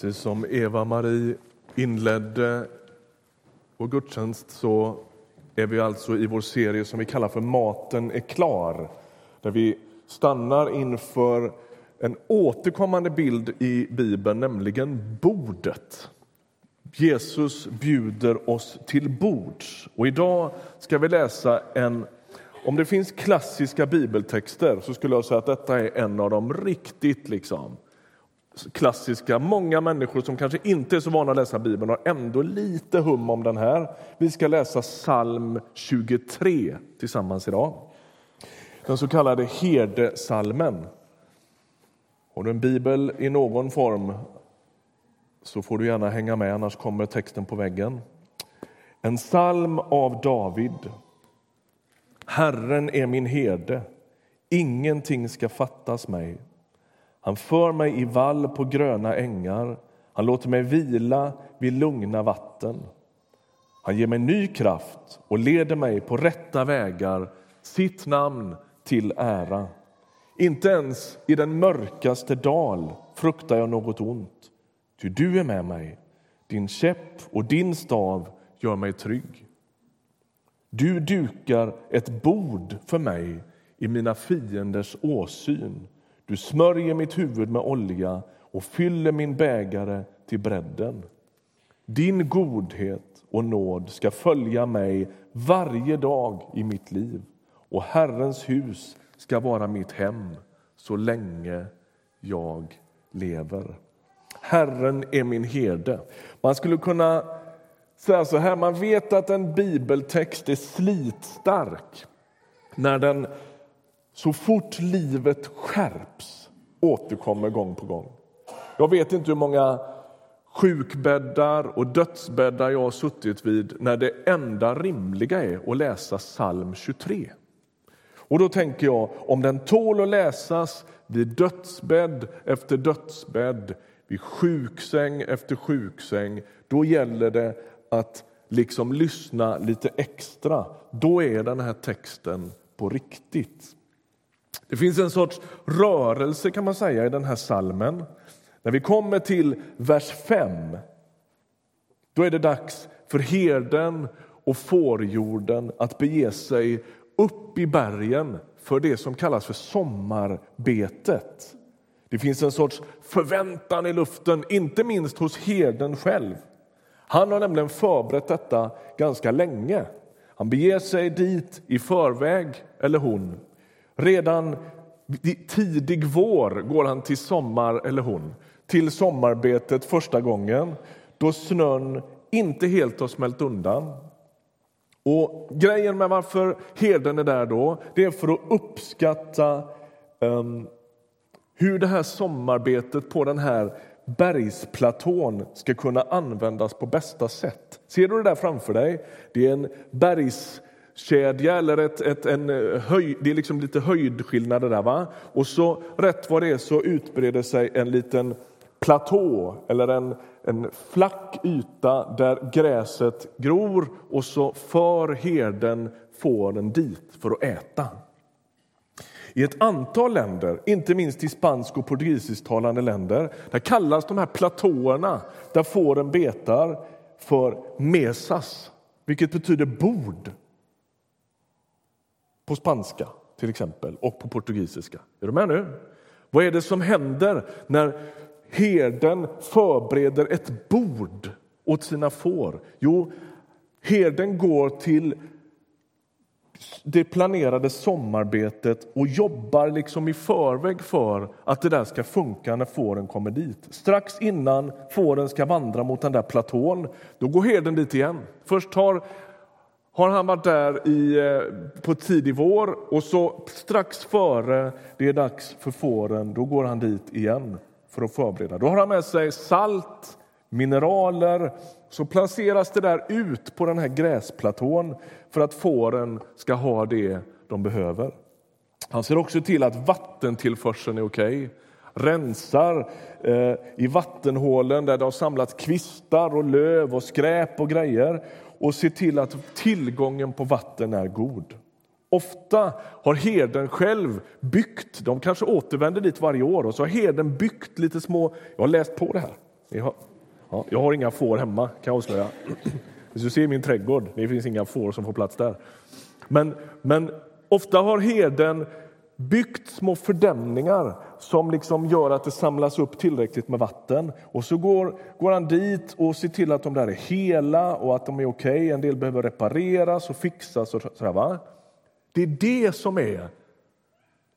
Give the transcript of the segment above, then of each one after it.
Precis som Eva-Marie inledde vår gudstjänst så är vi alltså i vår serie som vi kallar för Maten är klar. Där vi stannar inför en återkommande bild i Bibeln, nämligen bordet. Jesus bjuder oss till bords. Och idag ska vi läsa en... Om det finns klassiska bibeltexter så skulle jag säga att detta är en av de riktigt liksom, klassiska. Många människor som kanske inte är så vana att läsa Bibeln har ändå lite hum om den här. Vi ska läsa psalm 23 tillsammans idag. Den så kallade herdesalmen. Har du en bibel i någon form så får du gärna hänga med, annars kommer texten på väggen. En psalm av David. Herren är min herde, ingenting ska fattas mig. Han för mig i vall på gröna ängar, han låter mig vila vid lugna vatten. Han ger mig ny kraft och leder mig på rätta vägar, sitt namn till ära. Inte ens i den mörkaste dal fruktar jag något ont, ty du är med mig. Din käpp och din stav gör mig trygg. Du dukar ett bord för mig i mina fienders åsyn. Du smörjer mitt huvud med olja och fyller min bägare till bredden. Din godhet och nåd ska följa mig varje dag i mitt liv och Herrens hus ska vara mitt hem så länge jag lever. Herren är min herde. Man skulle kunna säga så här, man vet att en bibeltext är slitstark när den så fort livet skärps återkommer gång på gång. Jag vet inte hur många sjukbäddar och dödsbäddar jag har suttit vid när det enda rimliga är att läsa psalm 23. Och då tänker jag, om den tål att läsas vid dödsbädd efter dödsbädd, vid sjuksäng efter sjuksäng, då gäller det att liksom lyssna lite extra. Då är den här texten på riktigt. Det finns en sorts rörelse kan man säga i den här salmen. När vi kommer till vers 5, då är det dags för herden och fårjorden att bege sig upp i bergen för det som kallas för sommarbetet. Det finns en sorts förväntan i luften, inte minst hos herden själv. Han har nämligen förberett detta ganska länge. Han beger sig dit i förväg, eller hon. Redan tidig vår går han till sommar, eller hon, till sommarbetet första gången då snön inte helt har smält undan. Och Grejen med varför herden är där då, det är för att uppskatta um, hur det här sommarbetet på den här bergsplatån ska kunna användas på bästa sätt. Ser du det där framför dig? Det är en kedja eller ett, ett, en eh, höj, det är liksom lite höjdskillnader där. Va? Och så rätt vad det är så utbreder sig en liten platå eller en, en flack yta där gräset gror och så för herden fåren dit för att äta. I ett antal länder, inte minst i spansk och portugisisktalande länder, där kallas de här platåerna där fåren betar för mesas, vilket betyder bord på spanska till exempel och på portugisiska. Är du med nu? Vad är det som händer när herden förbereder ett bord åt sina får? Jo, herden går till det planerade sommarbetet och jobbar liksom i förväg för att det där ska funka när fåren kommer dit. Strax innan fåren ska vandra mot den där platån, då går herden dit igen. Först tar har han varit där i, eh, på tidig vår och så strax före det är dags för fåren, då går han dit igen för att förbereda. Då har han med sig salt, mineraler, så placeras det där ut på den här gräsplatån för att fåren ska ha det de behöver. Han ser också till att vattentillförseln är okej. Okay. Rensar eh, i vattenhålen där det har samlats kvistar och löv och skräp och grejer och se till att tillgången på vatten är god. Ofta har herden själv byggt, de kanske återvänder dit varje år, och så har herden byggt lite små, jag har läst på det här, Har, ja, jag har inga får hemma, kan jag avslöja. Du ser min trädgård, det finns inga får som får plats där. Men, men ofta har herden byggt små fördämningar som liksom gör att det samlas upp tillräckligt med vatten. Och så går, går han dit och ser till att de där är hela och att de är okej. Okay. En del behöver repareras och fixas. Och sådär, va? Det är det som är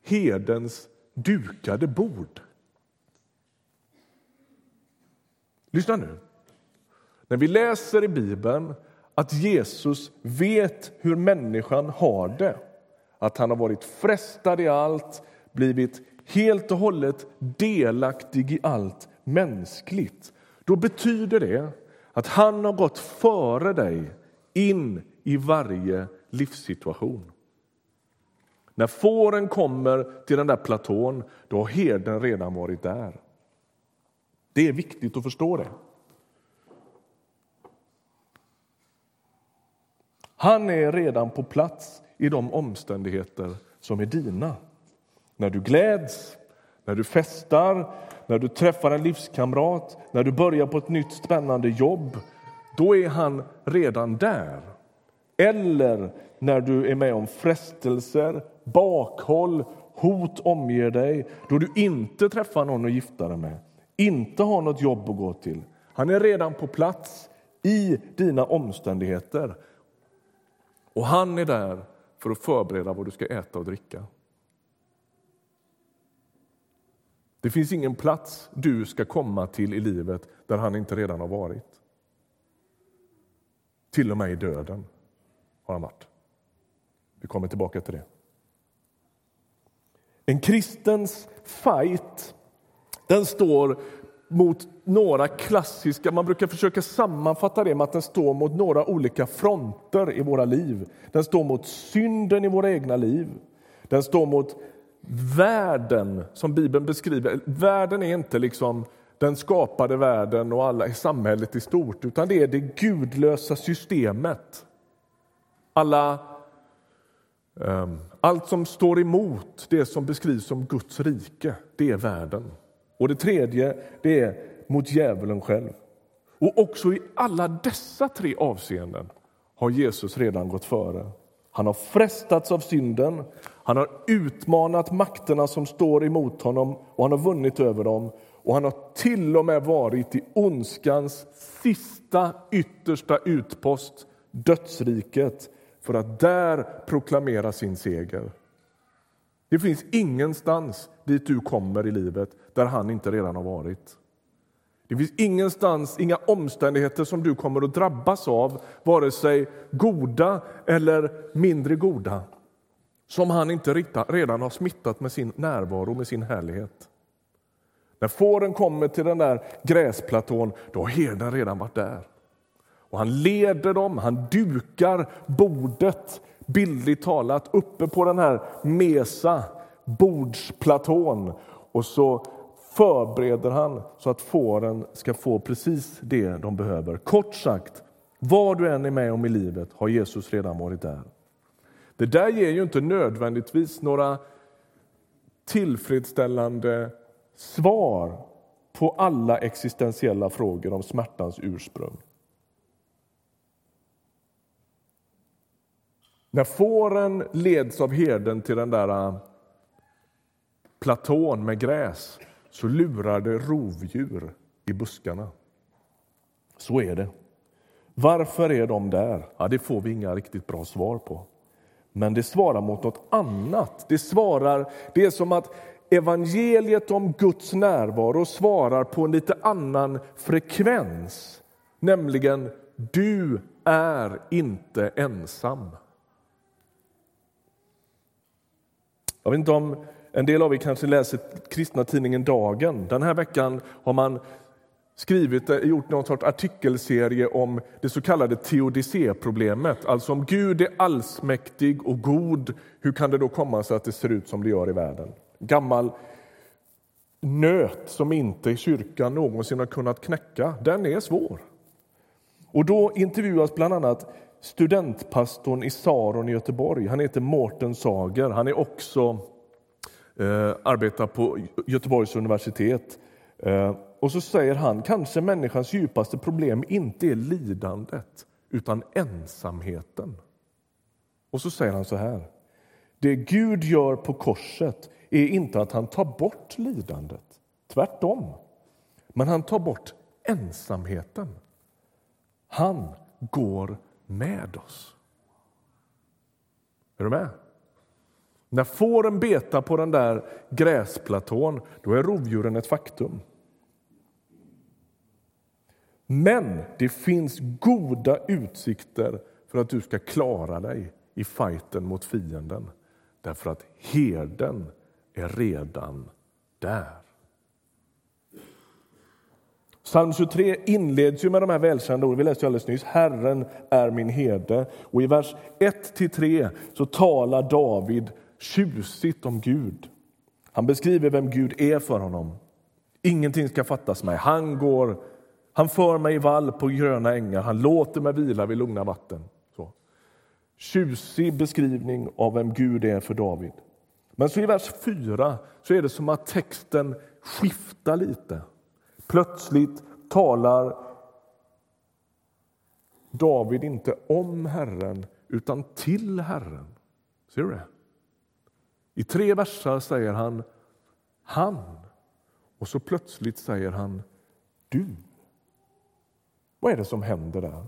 herdens dukade bord. Lyssna nu. När vi läser i Bibeln att Jesus vet hur människan har det att han har varit frestad i allt, blivit helt och hållet delaktig i allt mänskligt. Då betyder det att han har gått före dig in i varje livssituation. När fåren kommer till den där platån, då har herden redan varit där. Det är viktigt att förstå det. Han är redan på plats i de omständigheter som är dina. När du gläds, när du festar, när du träffar en livskamrat, när du börjar på ett nytt spännande jobb, då är han redan där. Eller när du är med om frestelser, bakhåll, hot omger dig, då du inte träffar någon att gifta dig med, inte har något jobb att gå till. Han är redan på plats i dina omständigheter. Och han är där för att förbereda vad du ska äta och dricka. Det finns ingen plats du ska komma till i livet där han inte redan har varit. Till och med i döden har han varit. Vi kommer tillbaka till det. En kristens fight den står mot några klassiska... Man brukar försöka sammanfatta det med att den står mot några olika fronter i våra liv. Den står mot synden i våra egna liv. Den står mot världen, som Bibeln beskriver. Världen är inte liksom den skapade världen och alla i samhället i stort, utan det är det gudlösa systemet. Alla, um, allt som står emot det som beskrivs som Guds rike, det är världen. Och det tredje, det är mot djävulen själv. Och också i alla dessa tre avseenden har Jesus redan gått före. Han har frestats av synden, han har utmanat makterna som står emot honom och han har vunnit över dem. Och han har till och med varit i ondskans sista, yttersta utpost, dödsriket, för att där proklamera sin seger. Det finns ingenstans dit du kommer i livet där han inte redan har varit. Det finns ingenstans, inga omständigheter som du kommer att drabbas av, vare sig goda eller mindre goda, som han inte redan har smittat med sin närvaro, med sin härlighet. När fåren kommer till den där gräsplatån, då har herden redan varit där. Och han leder dem, han dukar bordet, bildligt talat, uppe på den här mesa, bordsplatån. Och så förbereder han så att fåren ska få precis det de behöver. Kort sagt, vad du än är med om i livet har Jesus redan varit där. Det där ger ju inte nödvändigtvis några tillfredsställande svar på alla existentiella frågor om smärtans ursprung. När fåren leds av herden till den där äh, platån med gräs så lurar det rovdjur i buskarna. Så är det. Varför är de där? Ja, det får vi inga riktigt bra svar på. Men det svarar mot något annat. Det, svarar, det är som att evangeliet om Guds närvaro svarar på en lite annan frekvens. Nämligen, du är inte ensam. Jag vet inte om en del av er kanske läser kristna tidningen Dagen. Den här veckan har man skrivit, eh, gjort någon sorts artikelserie om det så kallade teodicéproblemet. Alltså om Gud är allsmäktig och god, hur kan det då komma sig att det ser ut som det gör i världen? Gammal nöt som inte kyrkan någonsin har kunnat knäcka, den är svår. Och då intervjuas bland annat studentpastorn i Saron i Göteborg. Han heter Mårten Sager. Han är också eh, arbetar på Göteborgs universitet. Eh, och så säger han kanske människans djupaste problem inte är lidandet utan ensamheten. Och så säger han så här. Det Gud gör på korset är inte att han tar bort lidandet. Tvärtom. Men han tar bort ensamheten. Han går med oss. Är du med? När fåren betar på den där gräsplatån, då är rovdjuren ett faktum. Men det finns goda utsikter för att du ska klara dig i fighten mot fienden. Därför att herden är redan där. Psalm 23 inleds ju med de här välkända orden. Vi läste alldeles nyss. Herren är min herde. Och I vers 1-3 så talar David tjusigt om Gud. Han beskriver vem Gud är för honom. Ingenting ska fattas mig. Han går, han för mig i vall på gröna ängar. Han låter mig vila vid lugna vatten. Så. Tjusig beskrivning av vem Gud är för David. Men så i vers 4 så är det som att texten skiftar lite. Plötsligt talar David inte om Herren, utan till Herren. Ser du det? I tre verser säger han han, och så plötsligt säger han du. Vad är det som händer där?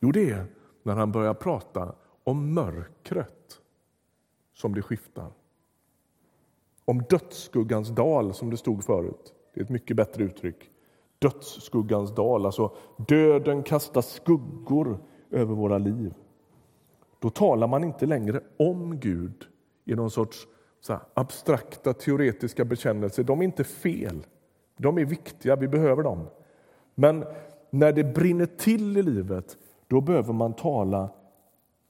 Jo, det är när han börjar prata om mörkret som det skiftar. Om dödsskuggans dal, som det stod förut. Det är ett mycket bättre uttryck. Dödsskuggans dal, alltså döden kastar skuggor över våra liv. Då talar man inte längre om Gud i någon sorts så abstrakta teoretiska bekännelser. De är inte fel. De är viktiga, vi behöver dem. Men när det brinner till i livet, då behöver man tala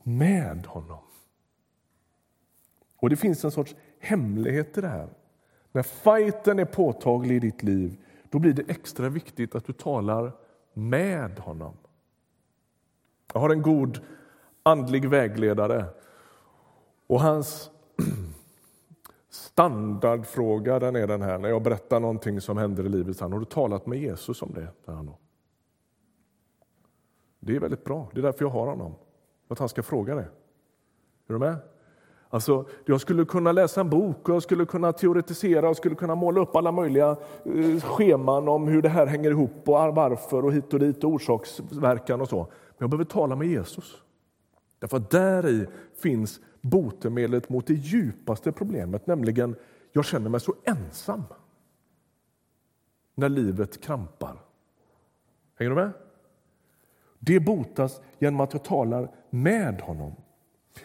med honom. Och det finns en sorts hemlighet i det här. När fighten är påtaglig i ditt liv, då blir det extra viktigt att du talar med honom. Jag har en god andlig vägledare och hans standardfråga den är den här, när jag berättar någonting som händer i livet. Han, har du talat med Jesus om det? Det är väldigt bra, det är därför jag har honom. För att han ska fråga det. Är du med? Alltså, jag skulle kunna läsa en bok, och jag skulle kunna teoretisera och skulle kunna måla upp alla möjliga eh, scheman om hur det här hänger ihop och varför och hit och dit och orsaksverkan och så. Men jag behöver tala med Jesus. Därför att där i finns botemedlet mot det djupaste problemet, nämligen jag känner mig så ensam när livet krampar. Hänger du med? Det botas genom att jag talar med honom.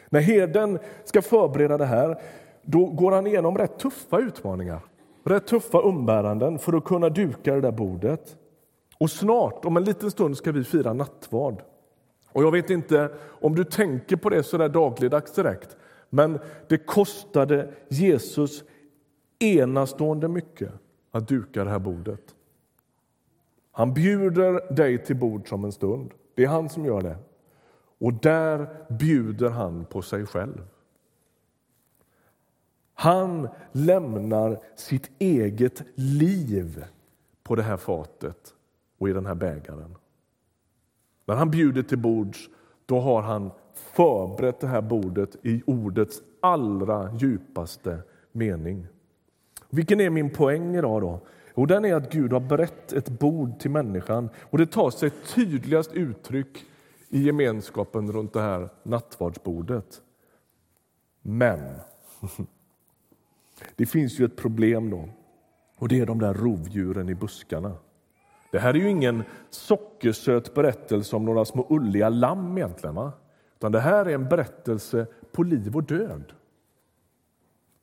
När herden ska förbereda det här då går han igenom rätt tuffa utmaningar, rätt tuffa umbäranden för att kunna duka det där bordet. Och snart, om en liten stund, ska vi fira nattvard. Och jag vet inte om du tänker på det så där dagligdags direkt, men det kostade Jesus enastående mycket att duka det här bordet. Han bjuder dig till bord som en stund. Det är han som gör det. Och där bjuder han på sig själv. Han lämnar sitt eget liv på det här fatet och i den här bägaren. När han bjuder till bords då har han förberett det här bordet i ordets allra djupaste mening. Vilken är min poäng idag? då? Jo, den är att Gud har berett ett bord till människan och det tar sig tydligast uttryck i gemenskapen runt det här nattvardsbordet. Men det finns ju ett problem då och det är de där rovdjuren i buskarna. Det här är ju ingen sockersöt berättelse om några små ulliga lamm egentligen. Va? Utan det här är en berättelse på liv och död.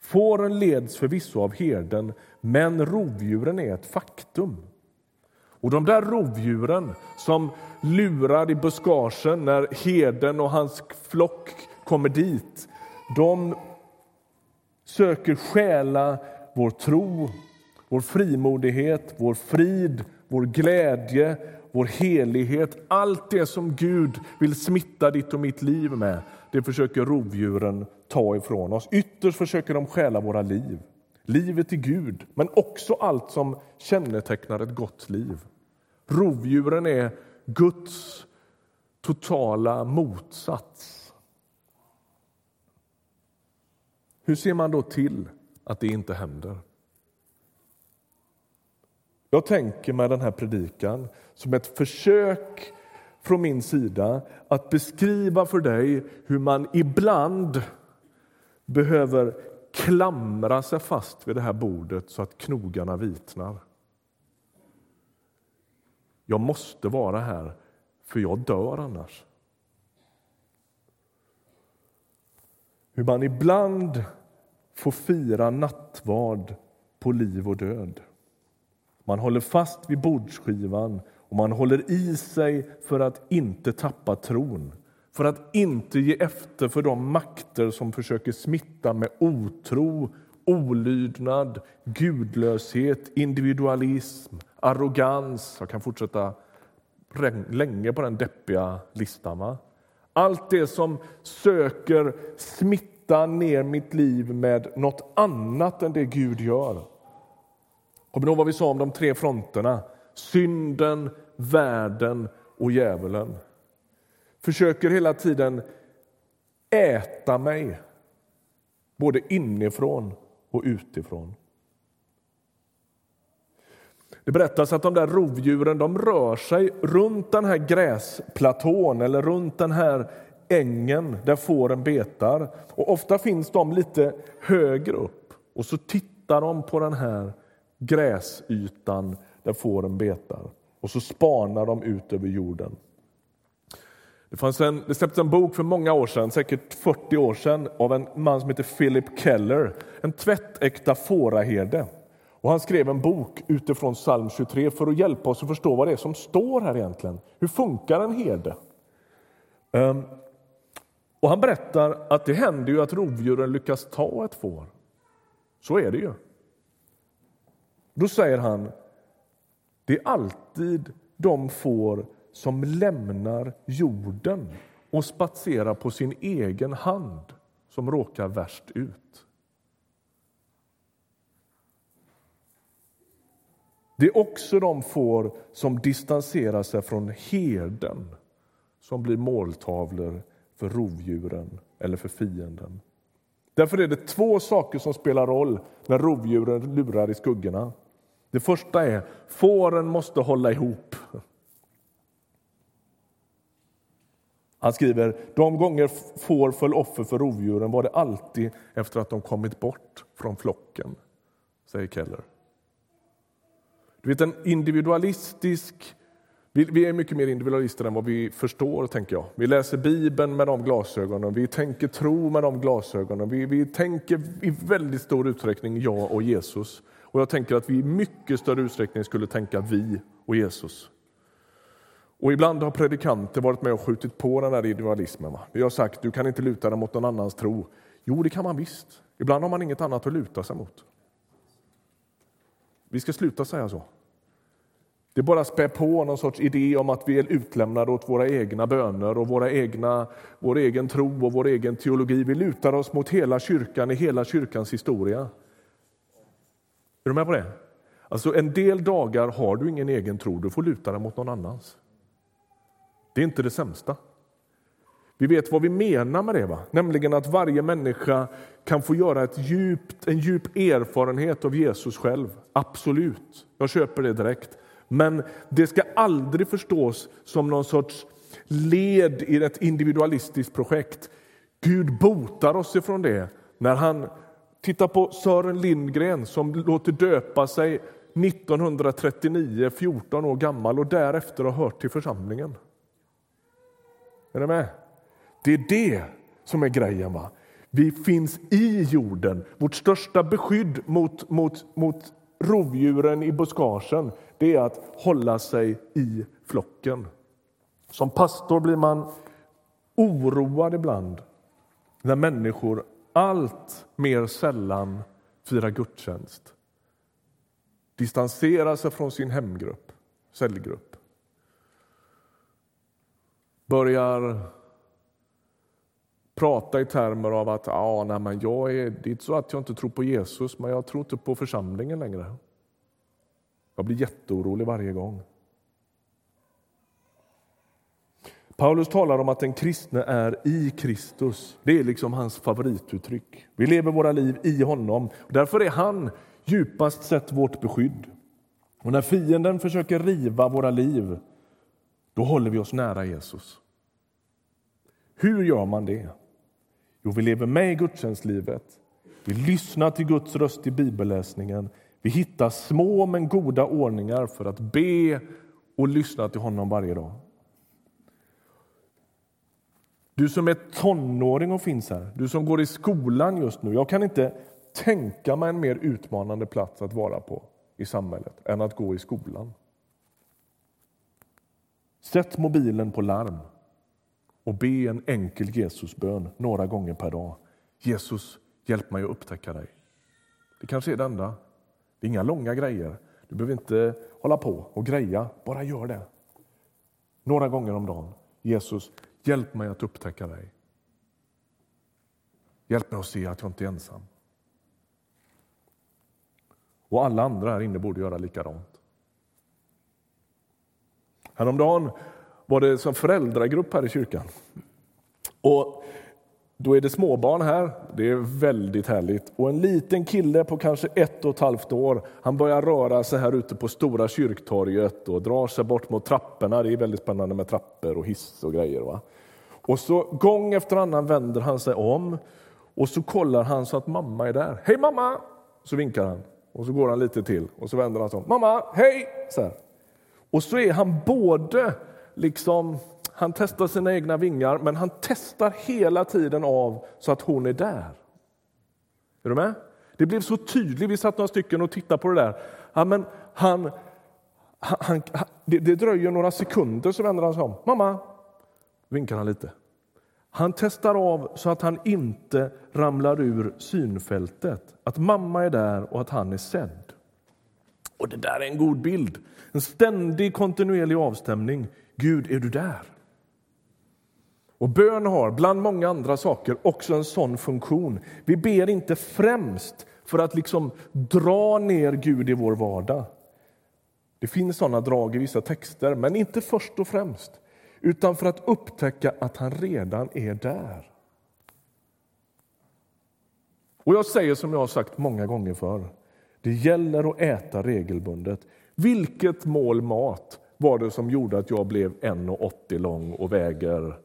Fåren leds förvisso av herden, men rovdjuren är ett faktum. Och de där rovdjuren som lurar i buskagen när herden och hans flock kommer dit, de söker stjäla vår tro, vår frimodighet, vår frid, vår glädje, vår helighet. Allt det som Gud vill smitta ditt och mitt liv med, det försöker rovdjuren ta ifrån oss. Ytterst försöker de stjäla våra liv. livet i Gud, men också allt som kännetecknar ett gott liv. Rovdjuren är Guds totala motsats. Hur ser man då till att det inte händer? Jag tänker med den här predikan som ett försök från min sida att beskriva för dig hur man ibland behöver klamra sig fast vid det här bordet så att knogarna vitnar. Jag måste vara här, för jag dör annars. Hur man ibland får fira nattvard på liv och död. Man håller fast vid bordsskivan och man håller i sig för att inte tappa tron för att inte ge efter för de makter som försöker smitta med otro, olydnad, gudlöshet, individualism, arrogans. Jag kan fortsätta länge på den deppiga listan. Va? Allt det som söker smitta ner mitt liv med något annat än det Gud gör. Kommer ni ihåg vad vi sa om de tre fronterna? Synden, världen och djävulen. Försöker hela tiden äta mig, både inifrån och utifrån. Det berättas att de där rovdjuren de rör sig runt den här gräsplatån eller runt den här ängen där fåren betar. Och ofta finns de lite högre upp och så tittar de på den här gräsytan där fåren betar och så spanar de ut över jorden. Det, fanns en, det släpptes en bok för många år sedan, säkert 40 år sedan av en man som heter Philip Keller, en tvättäkta fåraherde. Och han skrev en bok utifrån psalm 23 för att hjälpa oss att förstå vad det är som står här egentligen. Hur funkar en herde? Um, och han berättar att det händer ju att rovdjuren lyckas ta ett får. Så är det ju. Då säger han, det är alltid de får som lämnar jorden och spatserar på sin egen hand som råkar värst ut. Det är också de får som distanserar sig från herden som blir måltavlor för rovdjuren eller för fienden. Därför är det två saker som spelar roll när rovdjuren lurar i skuggorna. Det första är fåren måste hålla ihop. Han skriver de gånger får föll offer för rovdjuren var det alltid efter att de kommit bort från flocken, säger Keller. Du vet, en individualistisk... Vi är mycket mer individualister än vad vi förstår. tänker jag. Vi läser Bibeln med de glasögonen, vi tänker tro med de glasögonen. Vi, vi tänker i väldigt stor utsträckning jag och Jesus. Och Jag tänker att vi i mycket större utsträckning skulle tänka vi och Jesus. Och ibland har predikanter varit med och skjutit på den här individualismen. Va? Vi har sagt du kan inte luta dig mot någon annans tro. Jo, det kan man visst. Ibland har man inget annat att luta sig mot. Vi ska sluta säga så. Det bara spär på någon sorts idé om att vi är utlämnade åt våra egna böner och våra egna, vår egen tro och vår egen teologi. Vi lutar oss mot hela kyrkan i hela kyrkans historia. Är du med på det? Alltså en del dagar har du ingen egen tro, du får luta dig mot någon annans. Det är inte det sämsta. Vi vet vad vi menar med det, va? nämligen att varje människa kan få göra ett djupt, en djup erfarenhet av Jesus själv. Absolut, jag köper det direkt. Men det ska aldrig förstås som någon sorts led i ett individualistiskt projekt. Gud botar oss ifrån det när han tittar på Sören Lindgren som låter döpa sig 1939, 14 år gammal och därefter har hört till församlingen. Är ni med? Det är det som är grejen. va? Vi finns i jorden. Vårt största beskydd mot, mot, mot rovdjuren i buskagen det är att hålla sig i flocken. Som pastor blir man oroad ibland när människor allt mer sällan firar gudstjänst distanserar sig från sin hemgrupp, cellgrupp börjar prata i termer av att ah, nej, men jag är, det är inte så att jag inte tror på Jesus, men jag tror inte på församlingen längre. Jag blir jätteorolig varje gång. Paulus talar om att den kristne är i Kristus. Det är liksom hans favorituttryck. Vi lever våra liv i honom. Därför är han djupast sett vårt beskydd. Och när fienden försöker riva våra liv, då håller vi oss nära Jesus. Hur gör man det? Jo, vi lever med i gudstjänstlivet. Vi lyssnar till Guds röst i bibelläsningen. Vi hittar små men goda ordningar för att be och lyssna till honom varje dag. Du som är tonåring och finns här, du som går i skolan just nu. Jag kan inte tänka mig en mer utmanande plats att vara på i samhället än att gå i skolan. Sätt mobilen på larm och be en enkel Jesusbön några gånger per dag. Jesus, hjälp mig att upptäcka dig. Det kanske är det enda. Det är inga långa grejer. Du behöver inte hålla på och greja, bara gör det. Några gånger om dagen. Jesus, hjälp mig att upptäcka dig. Hjälp mig att se att jag inte är ensam. Och alla andra här inne borde göra likadant. Häromdagen var det som föräldragrupp här i kyrkan. Och då är det småbarn här. Det är väldigt härligt. Och en liten kille på kanske ett och ett halvt år, han börjar röra sig här ute på Stora kyrktorget och drar sig bort mot trapporna. Det är väldigt spännande med trappor och hiss och grejer. Va? Och så gång efter annan vänder han sig om och så kollar han så att mamma är där. Hej mamma! Så vinkar han. Och så går han lite till och så vänder han sig om. Mamma, hej! Så här. Och så är han både liksom, han testar sina egna vingar, men han testar hela tiden av så att hon är där. Är du med? Det blev så tydligt. Vi satt några stycken och tittade på det där. Ja, men han, han, han det, det, dröjer några sekunder så vänder han sig om. Mamma! Vinkar han lite. Han testar av så att han inte ramlar ur synfältet. Att mamma är där och att han är sedd. Och Det där är en god bild. En ständig kontinuerlig avstämning. Gud, är du där? Och Bön har, bland många andra saker, också en sån funktion. Vi ber inte främst för att liksom dra ner Gud i vår vardag. Det finns såna drag i vissa texter, men inte först och främst utan för att upptäcka att han redan är där. Och jag säger som jag har sagt många gånger förr. Det gäller att äta regelbundet. Vilket mål mat var det som gjorde att jag blev 1,80 lång och väger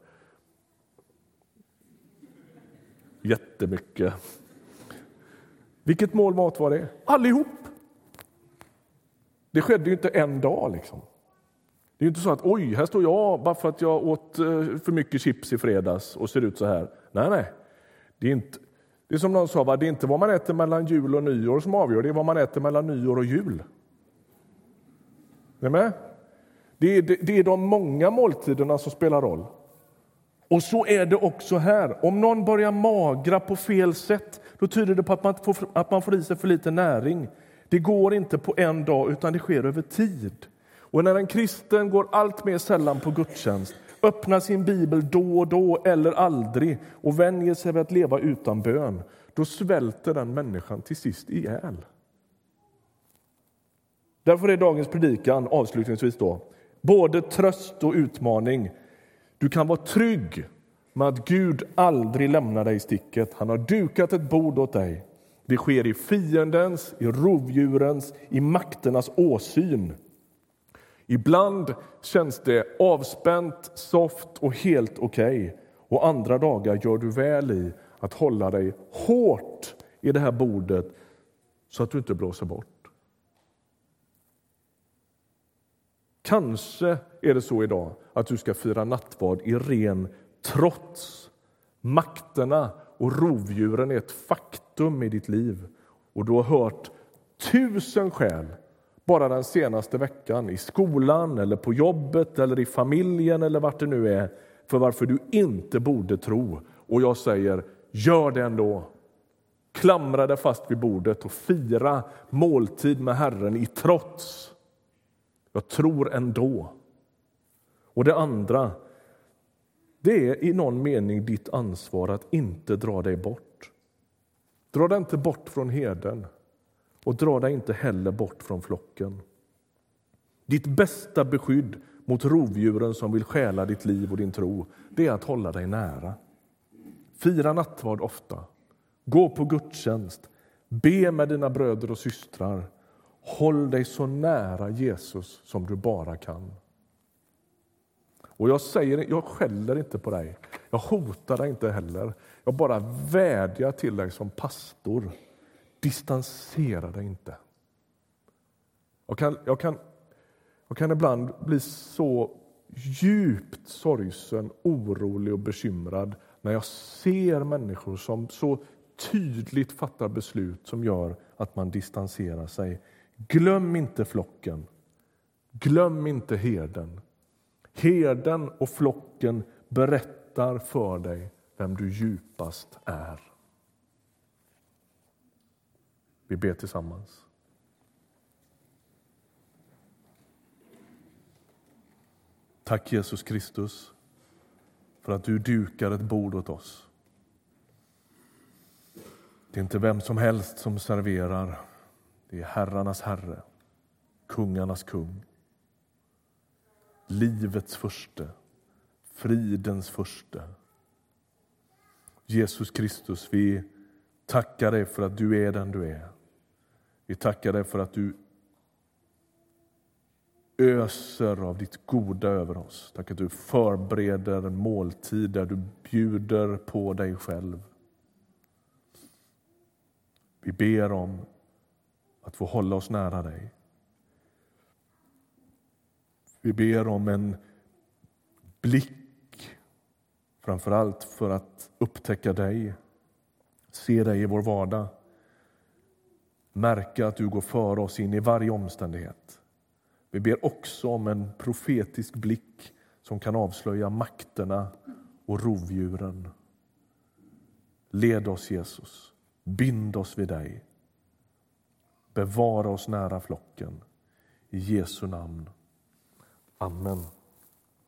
jättemycket? Vilket mål mat var det? Allihop! Det skedde ju inte en dag. liksom. Det är inte så att oj, här står jag bara för att jag åt eh, för mycket chips i fredags och ser ut så här. Nej, nej. Det är, inte, det är som någon sa, va? det är inte vad man äter mellan jul och nyår som avgör, det är vad man äter mellan nyår och jul. Är med? Det är, det, det är de många måltiderna som spelar roll. Och så är det också här. Om någon börjar magra på fel sätt, då tyder det på att man får, att man får i sig för lite näring. Det går inte på en dag, utan det sker över tid. Och när en kristen går allt mer sällan på gudstjänst, öppnar sin bibel då och då eller aldrig och vänjer sig vid att leva utan bön, då svälter den människan till sist ihjäl. Därför är dagens predikan avslutningsvis då, både tröst och utmaning. Du kan vara trygg med att Gud aldrig lämnar dig i sticket. Han har dukat ett bord åt dig. Det sker i fiendens, i rovdjurens, i makternas åsyn. Ibland känns det avspänt, soft och helt okej. Okay. Och andra dagar gör du väl i att hålla dig hårt i det här bordet så att du inte blåser bort. Kanske är det så idag att du ska fira nattvard i ren trots. Makterna och rovdjuren är ett faktum i ditt liv och du har hört tusen skäl bara den senaste veckan i skolan, eller på jobbet eller i familjen eller vart det nu är för varför du inte borde tro. Och jag säger, gör det ändå. Klamra dig fast vid bordet och fira måltid med Herren i trots. Jag tror ändå. Och det andra, Det är i någon mening ditt ansvar att inte dra dig bort. Dra dig inte bort från herden och dra dig inte heller bort från flocken. Ditt bästa beskydd mot rovdjuren som vill stjäla ditt liv och din tro, det är att hålla dig nära. Fira nattvard ofta. Gå på gudstjänst. Be med dina bröder och systrar. Håll dig så nära Jesus som du bara kan. Och jag, säger, jag skäller inte på dig, jag hotar dig inte heller. Jag bara vädjar till dig som pastor. Distansera dig inte. Jag kan, jag kan, jag kan ibland bli så djupt sorgsen, orolig och bekymrad när jag ser människor som så tydligt fattar beslut som gör att man distanserar sig. Glöm inte flocken. Glöm inte herden. Herden och flocken berättar för dig vem du djupast är. Vi ber tillsammans. Tack Jesus Kristus för att du dukar ett bord åt oss. Det är inte vem som helst som serverar. Det är herrarnas herre, kungarnas kung. Livets förste, fridens förste. Jesus Kristus, vi tackar dig för att du är den du är. Vi tackar dig för att du öser av ditt goda över oss. Tack att du förbereder en måltid där du bjuder på dig själv. Vi ber om att få hålla oss nära dig. Vi ber om en blick, framför allt för att upptäcka dig, se dig i vår vardag. Märka att du går före oss in i varje omständighet. Vi ber också om en profetisk blick som kan avslöja makterna och rovdjuren. Led oss, Jesus. Bind oss vid dig. Bevara oss nära flocken. I Jesu namn. Amen.